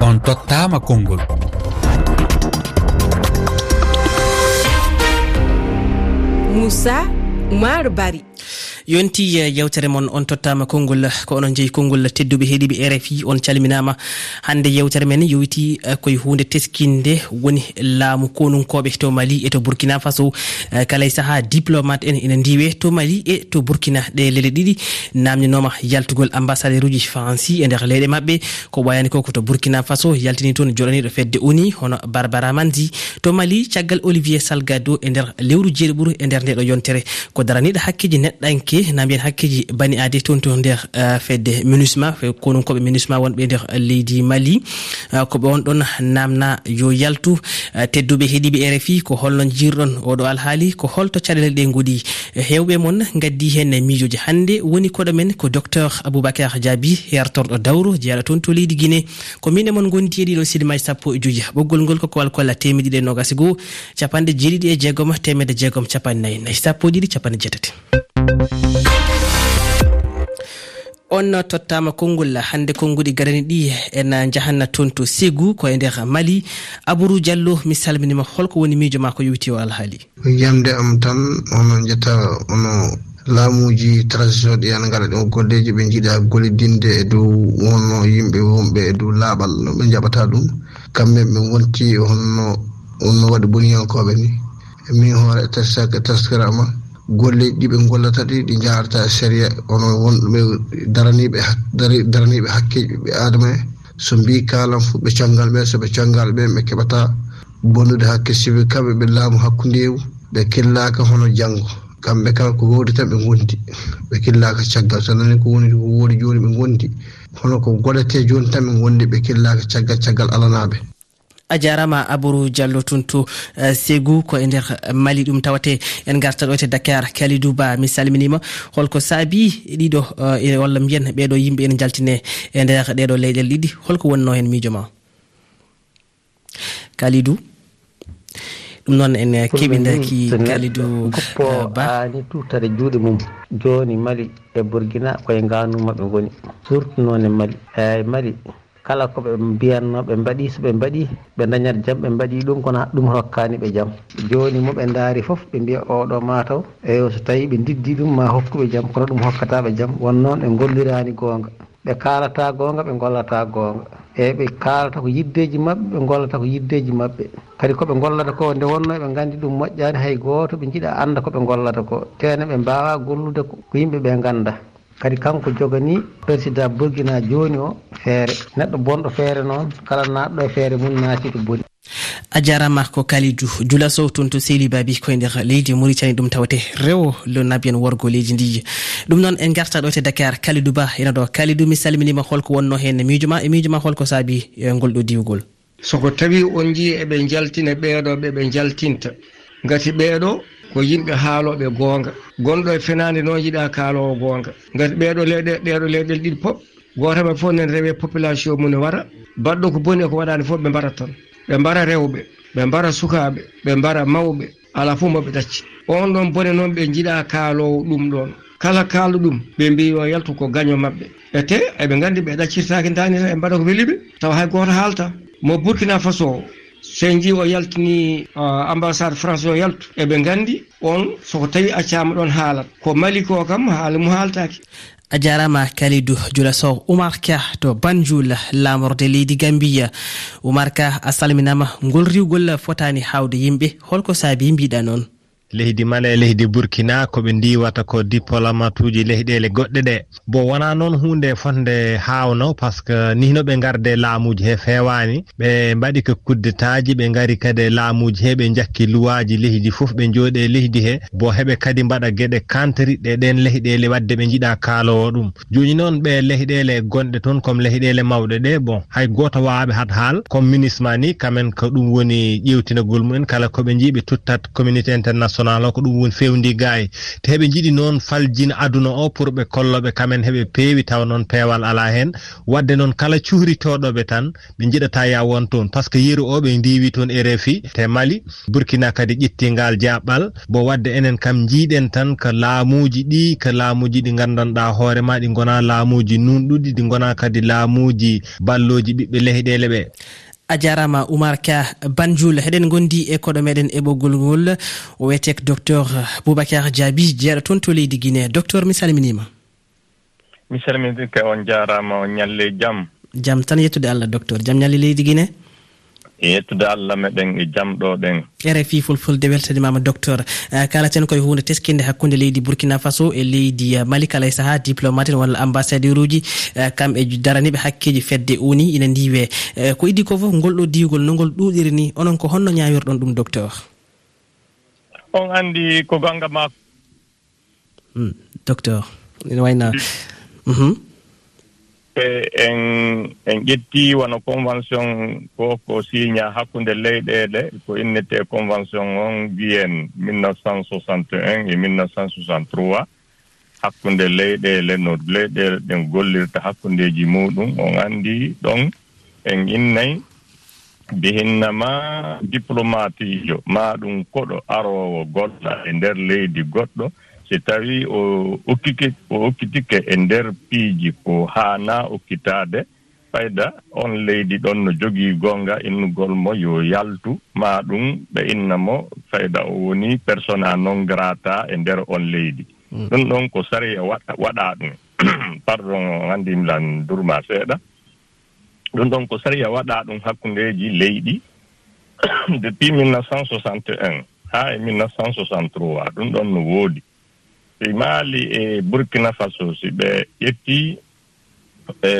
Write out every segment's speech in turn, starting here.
on tottama konngol. Moussa oumar bari. yonti e yewtere moon on tottama konngol ko onon jeeyi konngol tedduɓe heeɗiɓe rfi on calminama. Hande yewtere men yowiti e, koye hunde teskinde woni laamu konunkoɓe to mali e to burkina faso. E, kala e saaha diplomate en ene ndiwe to mali e to burkina. Ɗe lele ɗiɗi namdinoma yaltugol ambassadeur uji franci e nder leyɗe mabɓe ko ɓayani ko koto burkina faso yaltini toon joɗaniɗo fedde oni hono barbara mandi to mali caggal olivier salgado e nder lewru jeeɗi ɓuuru e nder ndeɗo yontere. Ko daraniɗo hakkeji neɗɗanke hakke na mbiyen hakkeji bani aade toon to nder uh, fedde minusma kono koɓe minusma wonɓe nder uh, leydi mali. Uh, ko ɓe on ɗon namna yo yaltu tedduɓe heeɗiɓe rfi ko holno jirɗon oɗo alhaali ko holto caɗele ɗe goɗi hewɓe moon gaddi hen miijoji hannde woni koɗo men ko docteur aboubacar diaby hertorɗo dawro jeyaɗa toon to leydi guiné ko min moon gondi e ɗiɗo sidimaji sappo e joyi. Ɓoggol ngol koko walkolla temedɗiɗi e nogasi goho capanɗe jeeɗiɗi e jeegom temedde jeegom capanɗe nayyi nayyi sappo e ɗiɗi capanɗe jeetati. on tottama konngol hannde konnguɗi garani ɗi en jahanna toon to segu ko e nder mali. Abourou diallo mi salminima holko woni miijo ma ko yewti e o alhaali. Yamde am tan ono jetta ono laamuji transition ɗi an gara ɗen golleji ɓe jiiɗa gollidinde e dow wonno yimɓe wonɓe e dow laaɓal no ɓe jaɓata ɗum. Kamɓe ɓe gonti honno onno waɗi boniyankoɓe ni. E min hoore tasak taskarama ɗi ɓe gollata ɗi ɗi jarata séria ono wonɓe daraniɓe daraniɓe hakkeji ɓiɓɓe adama en so mbi kalan fo ɓe caggal ɓe soɓe caggal ɓen ɓe keɓata bonnude hakke sibi kamɓe ɓe laamu hakkundewu ɓe killaka hono janggo kamɓe kala ko wodi tan ɓe gondi ɓe killaka caggal. So nani ko woni ko woodi joni ɓe gondi hono ko golete joni tan ɓe gondi ɓe killaka caggal caggal alanaɓe. a jarama abourou diallo tunto eh, segu ko e nder mali. Ɗum tawate en garta ɗo e te dakar kalidou ba mi salminima. Holko saabi ɗiɗo eh, e walla mbiyen ɓeɗo yimɓe ene jaltine e nder ɗeɗo leyɗel ɗiɗi. Holko wonno hen miijo ma? Kalidou ɗum noon en keɓidaki kalidou eh, ba. ni tutare juuɗe mum joni mali e bourguina koye ganuma ɓe goni surtout noon e mali eyi mali. kala ko ɓe mbiyanno ɓe mbaɗi so ɓe mbaɗi ɓe dañat jam ɓe mbaɗi ɗum kono ɗum hokkani ɓe jam. Joni mo ɓe daari foof ɓe mbiya oɗo mataw eyo so tawi ɓe diddi ɗum ma hokkuɓe jam kono ɗum hokkataɓe jam. Won noon ɓe gollirani gonga ɓe kalata gonga ɓe gollata gonga eyyi ɓe kalata ko yiddeji mabɓe ɓe gollata ko yiddeji mabɓe kadi koɓe gollata ko nde wonno eɓe gandi ɗum moƴƴani hay goto ɓe jiiɗa anda koɓe gollata ko. Tene ɓe mbawa gollude ko yimɓeɓe ganda kadi kanko jogani président burkina joni o feere. Neɗɗo bonɗo feere noon kala natɗo e feere mum naati to boni. A jarama ko kalidou julasow toon to sehli baabi koye nder leydi maritani ɗum tawate rewo lonabi en worgo leydi ndi. Ɗum noon en garta ɗo te dakar kalidou ba ena ɗo. Kalidou mi salminima holko wonno hen miijo ma e miijo e ma holko saabi e ngol ɗo diwgol. Soko tawi on jii eɓe jaltina ɓeeɗo ɓeɓe jaltinta gati ɓeeɗo ko yimɓe haaloɓe goonga. Gonɗo e fenande noon yiɗa kaalowo goonga. Gati ɓeeɗo leyɗe ɗeɗo leyɗel ɗiɗi pop goto men fof nen rewe population mum ne wara. Baɗɗo ko boni e ko waɗani fof ɓe mbarat tan. Ɓe mbara rewɓe ɓe mbara sukaɓe ɓe mbara mawɓe ala fof moɓe ɗacci. On ɗon bone noon ɓe jiiɗa kaalowo ɗum ɗon kala kaalu ɗum ɓe mbi yo yaltu ko gaño maɓɓe. Ete eɓe gandi ɓe ɗaccirtaki dani tan ɓe e mbaɗa ko weliɓe tawa hay goto haalta. Mo burkina faso o sen ji o yaltini uh, ambassade france o yaltu. Eɓe gandi on soko tawi accama ɗon haalat. Ko mali ko kam haala mu haaltaki a jarama kalidou jula sow oumar ka to banjoul lamorde leydi gambiya oumar ka a salminama ngol riwgol fotani hawde yimɓe. Holko saabi mbiɗa noon. leydi mala e leydi burkina koɓe ndiwata ko diplomate uji leyɗele goɗɗe ɗe. Bon wona noon hunde fonde hawno par ce que nino ɓe garde laamuji he fewani ɓe mbaɗi ko kuddetaji ɓe gari kadi e laamuji he ɓe jakki luwaji leydi foof ɓe jooɗe leydi he. Bo heɓe kadi mbaɗa gueɗe kantiriɗɗe ɗen leyɗele wadde ɓe jiiɗa kaalowo ɗum. Joni noon ɓe leyɗele gonɗe toon comme leyɗele mawɗe ɗe bon hay goto wawaɓe hat haal. Comme ministre ma ni kamen ko ɗum woni ƴewtinagol mumen kala koɓe jiiɓe tuttat communauté international kono o ko ɗum woni fewndi ga te heɓe jiɗi noon faljina aduna o pour ɓe kolloɓe kamen heɓe peewi tawa noon peewal ala hen. Wadde noon kala cuhritoɗoɓe tan ɓe jiɗata ya won toon par ce que yeru o ɓe ndiwi toon e refi te mali burkina kadi ƴettingal jaɓɓal bo wadde enen kam jiiɗen tan ko laamuji ɗi ko laamuji ɗi gandanɗa hoorema ɗi gona laamuji nunɗuɗi ɗi gona kadi laamuji balloji ɓiɓɓe leyɗele ɓe. a jarama oumar ka banjoul heɗen gondi e koɗo meɗen e ɓoggol ngol o wiyetek docteur boubacar diaby jeeɗo toon to leydi guiné docteur mi salminima. Mi salminirka on jarama o ñalle jaam jaam tan yettude allah docteur. Jaam ñalle leydi guiné e yettude allah meɗen e jam ɗo ɗen. Rfi fulfulde weltanimama docteur. Ah, Kalaten koye hunde teskinde hakkude leydi bourkina faso e leydi ah, mali kala e saaha diplomate en walla ambassadeur uji ah, kamɓe daraniɓe hakkeji fedde uni ina ndiwe ko iddi ko foof ngol ɗo diwgol nogol ɗuɗiri ni onon ko honno ñawirɗon ɗum docteur? On andi ko gonga ma hmm, docteur ina wayna mhm. en en ƴetti wono convention ko ko signa hakkunde leyɗele ko innete convention on mbiyen 1961 e 1963 hakkunde leyɗele no leyɗele ɗen gollirta hakkundeji muɗum. On anndi ɗon en innayi bihinnama diplomatijo. Maɗum koɗo arowo goɗɗa e nder leydi goɗɗo. si tawi o okkike o okkitike e nder piiji ko haana okkitaade fayda on leydi ɗon no jogii goonga innugol mo yo yaltu. Ma ɗum ɓe inna mo fayda o woni persona non grata e nder on leydi. Hmm. Ɗum ɗon ko sariya waɗa ɗum. Pardon anndimlan durma seeɗa. Ɗum ɗon ko sariya waɗa ɗum hakkundeeji leyɗi depuis 1961 haa e 1963 ɗum ɗon no woodi. E si maali e burkina faso si ɓe ƴetti e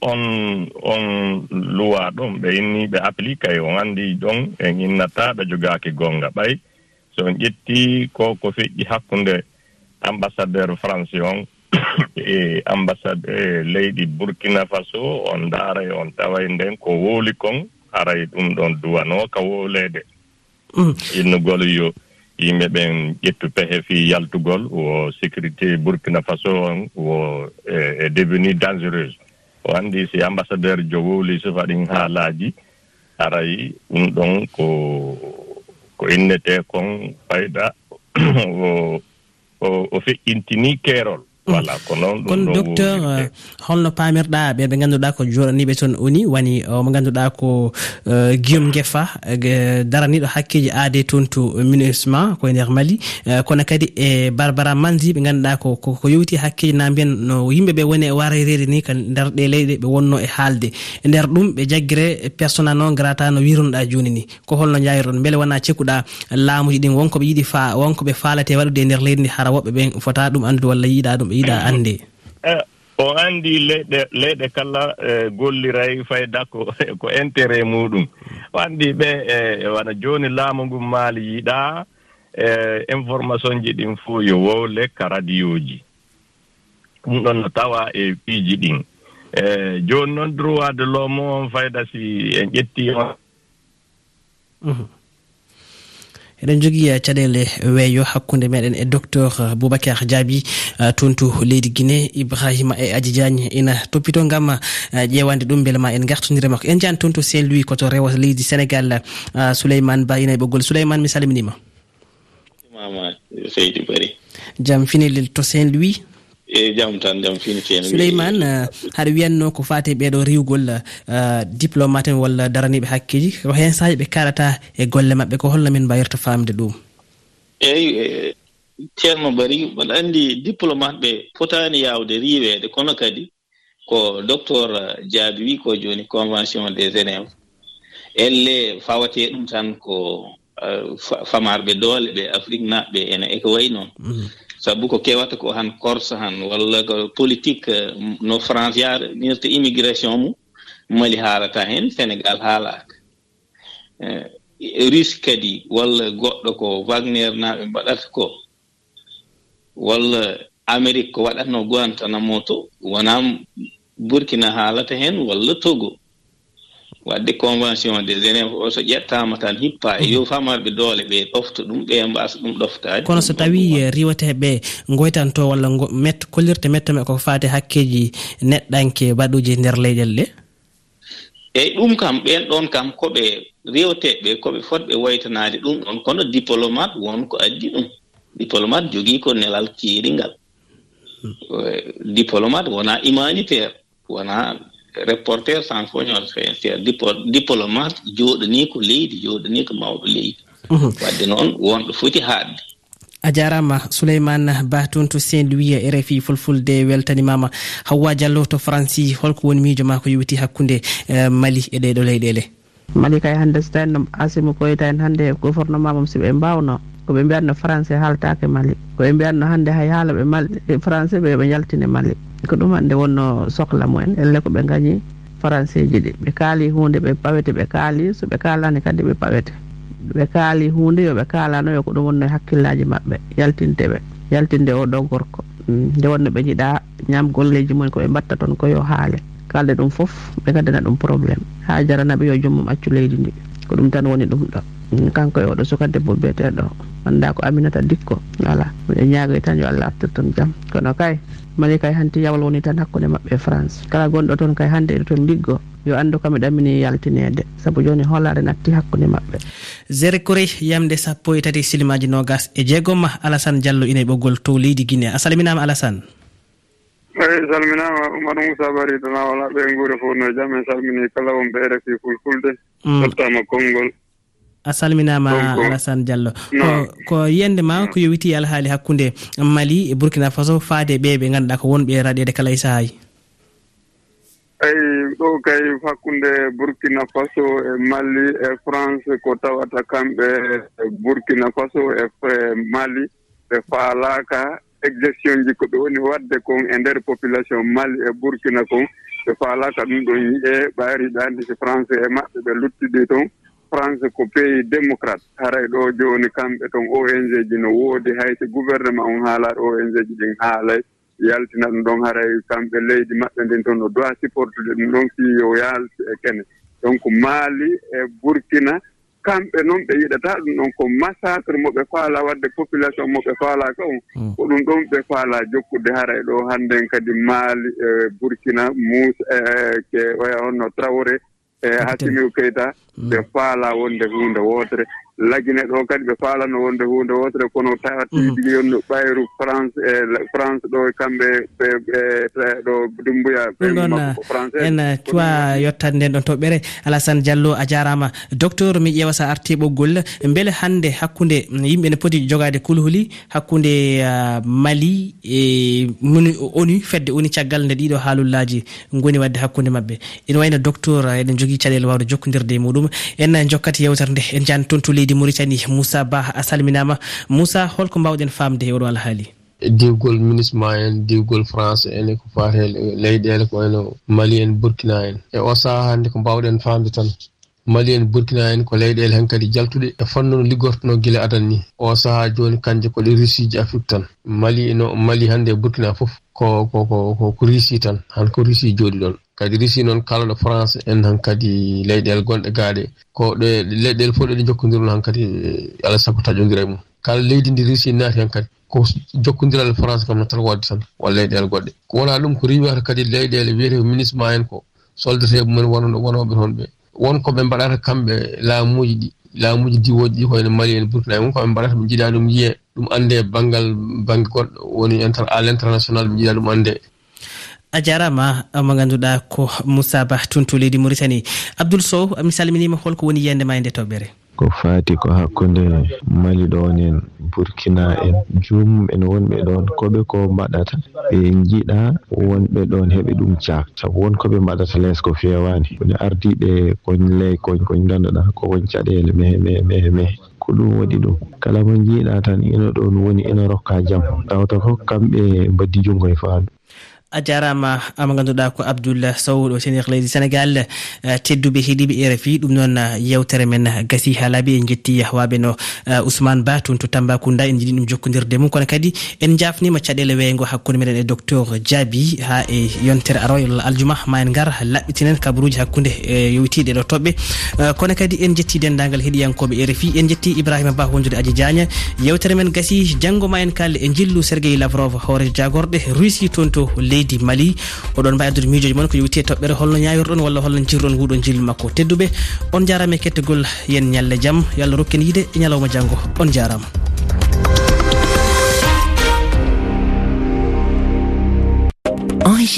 on on luwa ɗon ɓe inni ɓe applique e on anndi ɗon en innata ɓe jogaaki gonga ɓay. So on ƴetti ko ko feƴƴi hakkunde ambassadeur français on e ambassade e leydi burkina faso on ndaaray e on taway nden ko wooli kon haray ɗum ɗon duwanoo ka wooleede mm. innugol yo yimɓe ɓen ƴettu pehe fi yaltugol wo sécurité burkina faso on wo e, e devenu dangereuse. O anndi si ambassadeur jo wowli so faɗin haalaaji aray ɗum ɗon ko ko innete kon fayda o o feƴƴintini keerol. voilà ko noon kono docteur euh, holno pamirɗa ɓe ɓe ganduɗa ko joɗaniɓe toon oni wani euh, mo ganduɗa ko euh, guillaume guefa daraniɗo hakkeji aade toon to munusma koye nder mali. Kono kadi e barbara mandi ɓe ganduɗa ko ko yowti hakkeji na mbiyen no yimɓeɓe woni e warerede ni ko nder ɗe leyɗe ɓe wonno e haalde. E nder ɗum ɓe jaggire persona non grata no wirunoɗa joni ni. Ko holno jayirɗon beele wona cekkuɗa laamuji ɗin wonkoɓe yiiɗi fa wonkoɓe faalate waɗude e nder leydi ndi hara woɓɓe ɓen fota ɗum andude walla yiiɗa ɗum mi yiɗa annde o anndi leyɗe leyɗe kala e, golliray fayda ko ko intérêt muɗum. O anndi ɓe e wona jooni laamu ngum maali yiɗaa e information ji ɗin fof yo wowle ka radio ji. Ɗum ɗon no tawa e piiji ɗin. E jooni noon droit de l'homme on fayda si en ƴettii on. Mhm. eɗen jogui eh, caɗele weeyo hakkude meɗen e docteur eh, boubacar diaby eh, toon to leydi guiné ibrahima e adji diagne. Ina toppito gam ƴewande ɗum beele ma en gartodira makko. En jani toon to saint louis koto rewa leydi sénégal souleymane ba ina e ɓoggol. Souleymane mi salminima. Mama seydi bari. Jaam finelel to saint louis. eyi jam tan jam fini ceeni souleymane eh, haɗa wiyanno ko fate ɓeɗo riwgol eh, diplomate en walla daraniɓe hakkeji ko hen sahaji ɓe kalata e golle mabɓe ko holno min mbayirta famde ɗum. Eyi e, ceerno bari mbaɗa anndi diplomate ɓe fotaani yaawde riiweede. Kono kadi ko docteur eh, jaabi wi ko jooni convention des généve elle fawatee ɗum tan ko famarɓe doole ɓe afrique naɓɓe ene eko wayi noon. Mm-hmm. sabu ko kewata ko han corse han walla ko politique eh, no france yaaranirta immigration mum mali haalata heen sénégal haalaaka eh, russe kadi walla goɗɗo ko wagner naaɓe mbaɗata ko walla amérique ko waɗatno guantanamo to wonaa burkina haalata heen walla togo. wadde convention des genéve o so ƴettama tan hippa e yo famarɓe doole ɓe ɗofta ɗum ɓe mbasa ɗum ɗoftade kono so tawi eh, riwateɓe goytanto walla met kollirte mettome koko fate hakkeji neɗɗanke baɗuji nder leyɗel ɗe? Eyyi ɗum kam ɓen ɗon kam koɓe rewteɓe koɓe fotɓe woytanade ɗum ɗon. Kono diplomate wonko addi ɗum. Diplomate jogui ko nelal kiiringal hmm. eh, diplomate wona humanitaire wona reporter sans sankoñol feeter diplomate jooɗanii ko leydi jooɗanii ko mawɗo leydi. Mhm. Wadde noon wonɗo foti haadde. A jarama souleymane ba toon to saint louis rfi fulfulde weltanimama hawwa diallo to franci holko woni miijo ma ko yowiti hakkude e, mali e ɗeɗo leyɗele. Mali kay hannde so tawi no asimi koyta en hannde gouvernement mo siɓe mbawno ko ɓe mbiyatno français haaltake mali ko ɓe mbiyatno hannde hay haala ɓe mali eh, français ɓe ɓe jaltine mali. Ko ɗum hannde wonno sohla mumen elle ko ɓe gañi français ji ɗi. Ɓe kaali hunde ɓe pawete ɓe kaali so ɓe kaalani kadi ɓe pawete. Ɓe kaali hunde yoɓe kaalanoyo ko ɗum wonno e hakkillaji maɓɓe yaltinte ɓe yaltinde o ɗo gorko. Mm, nde wonno ɓe jiɗa ñam golleji mumen koɓe mbatta toon ko yo haale. Kalde ɗum foof ɓe gaddana ɗum probléme ha jaranaɓe yo jommum accu leydi ndi ko ɗum tan woni ɗum ɗo. Mm, kanko e oɗo sukadebbo biyeteɗo annda ko aminata dikko voilà. Miɗe ñaagoy tan yo allah artir toon jaam kono kay mali kay hanti yawol woni tan hakkude maɓɓe e france. Kala gonɗo toon kay hande eɗo toon liggo yo andu ko ɗamini yaltinede saabu joni hoolare natti hakkude maɓɓe. Zére kori yamde sappo e tati silimaji nogas e jeegom alassane diallo ina e ɓoggol to leydi guinée. A salminama alassane? Eyi salminama oumar moussa bari dana wala ɓe guure fof no jaam en salmini kala wonɓe rfi fulfulde. Mm. Tottama konngol. a salminama alassane diallo. Ko ko yiyande ma ko yowiti alhaali hakkude mali e burkina faso faade ɓe ɓe ganduɗa ko wonɓe raɗede kala e saahaji eyi ɗo kay hakkunde burkina faso e mali e france ko tawata kamɓe e burkina faso e, e mali ɓe faalaka exgestion ji ko ɓe woni waɗde kon e nder population mali e burkina kon. Ɓe faalaka ɗum ɗon yi'e ɓaariɗandi si français e maɓɓe ɓe luttiɗi toon france ko pays démocrate. Haray ɗo jooni kamɓe ton ong ji no woodi. Hayso gouvernement on haalaɗo ong ji ɗin haalay. Yaltina ɗum ɗon haray kamɓe leydi maɓɓe ndin toon no doit supportude ɗum ɗon fi yo yaaltu e kene. Donc maali e burkina kamɓe noon ɓe yiɗata ɗum ɗon ko massacre mo ɓe faala wadde population mo ɓe faala ka on hmm. ko ɗum ɗon ɓe faala jokkude haray ɗo. Hannden kadi maali e burkina mus e, e ke oya honno trawre eeyi hakkille mum kayita nde faala wonde hunde wootere. lagine ɗo kadi ɓe faalano wonde hunde wotere kono tawa mm. tigi yon ɓayru france e france ɗo e kamɓe ɓe ɗo dumbuya français. en cuwa yettade nden ɗon toɓɓere alassane diallo a jarama. Docteur mi ƴeewa sa arti ɓoggol. Beele hannde hakkude mm, yimɓe ne poti jogade kulhuli hakkude uh, mali e onu fedde oni caggal nde ɗiɗo haalullaji goni wadde hakkude mabɓe ina wayno docteur eɗen jogui caɗele wawde jokkodirde e muɗum. En jokkati yewtere nde en jani toon tuli leydi mauritani moussa ba a salminama. Moussa holko mbawɗen famde e oɗo alhaali. Diwgol minisma en diwgol france en ko fate leyɗele ko eno mali en burkina en. E o saaha hannde ko mbawɗen famde tan. Mali en burkina en ko leyɗele hen kadi jaltuɗe. E fannu no liggortono guila adan ni. O saaha joni kanje koɗe russie ji afrique tan. Mali no mali hannde e burkina fof ko ko ko ko russie tan. Han ko russie jooɗi ɗon kadi risi noon kala ɗo france en han kadi leyɗele gonɗe gaaɗe. Ko ɗo leyɗele fof ɗeɗe jokkodirno han kadi eh, alay sago taƴodira e mum. Kala leydi ndi risi naati han kadi ko jokkodiral france kam natal wadde tan walla leyɗele goɗɗe. Ko wona ɗum ko riwata kadi leyɗele wiyete ministre ma en ko soldate mumen wonoɓe toon ɓe. Wonko ɓe mbaɗata kamɓe laamuji ɗi laamuji diwoji ɗi koyno mali en burkina en koɓe mbaɗata ɓe jiiɗa ɗum yiye ɗum ande banggal bange goɗɗo woni à l' international ɓe jiiɗa ɗum ande a jarama mo ganduɗa ko moussa ba toon leydi mauritanie. Abdoul sow mi salminima holko woni yiyande ma e nde toɓɓere ko fati ko hakkunde mali ɗon en burkina en. Jumum en wonɓe ɗon koɓe ko mbaɗata. Ɓe jiɗa wonɓe ɗon heɓe ɗum cak saabu won koɓe mbaɗata less ko fewani. Woni ardiɓe koñ ley koñ koñ ganduɗa ko woñ caɗele mehe mehe mehe mehe. Ko ɗum waɗi ɗum. Kala mo jiiɗa tan ino ɗon woni ina rokka jaam. Tawta ko kamɓe mbaddi junngo e faandu. a jarama ama ganduɗa ko abdoullah sow ɗo sénéir leydi sénégal. Eh, tedduɓe heeɗiɓe e rfi ɗum noon eh, yewtere men eh, gasi ha laaɓi en jetti waɓe no ousmane ba toon to tambacounda en jiiɗi ɗum jokkodirde mum. Kono kadi en jafnima caɗele weygo hakkude meɗen e docteur diaby ha e yontere aroyol aljuma ma en gar laɓɓitinen kabaruji hakkude yowitiɗe ɗo toɓɓe. Kono kadi en jetti dendagal heeɗiyankoɓe e rfi en jetti ibrahima ba wondude adji diagna yewtere men gasi janggo ma en kalle e jillu sergueyi lavrov hoore jagorɗe russie toon to leydi leydi mali. Oɗon mbawi addude miijoji moon ko yewti e toɓɓere holno ñawirɗon walla holno jirɗon nguɗon jillu makko tedduɓe. On jarama e kettogol yen ñalle jaam. Yo allah rokken yiide e ñalawma janggo on jarama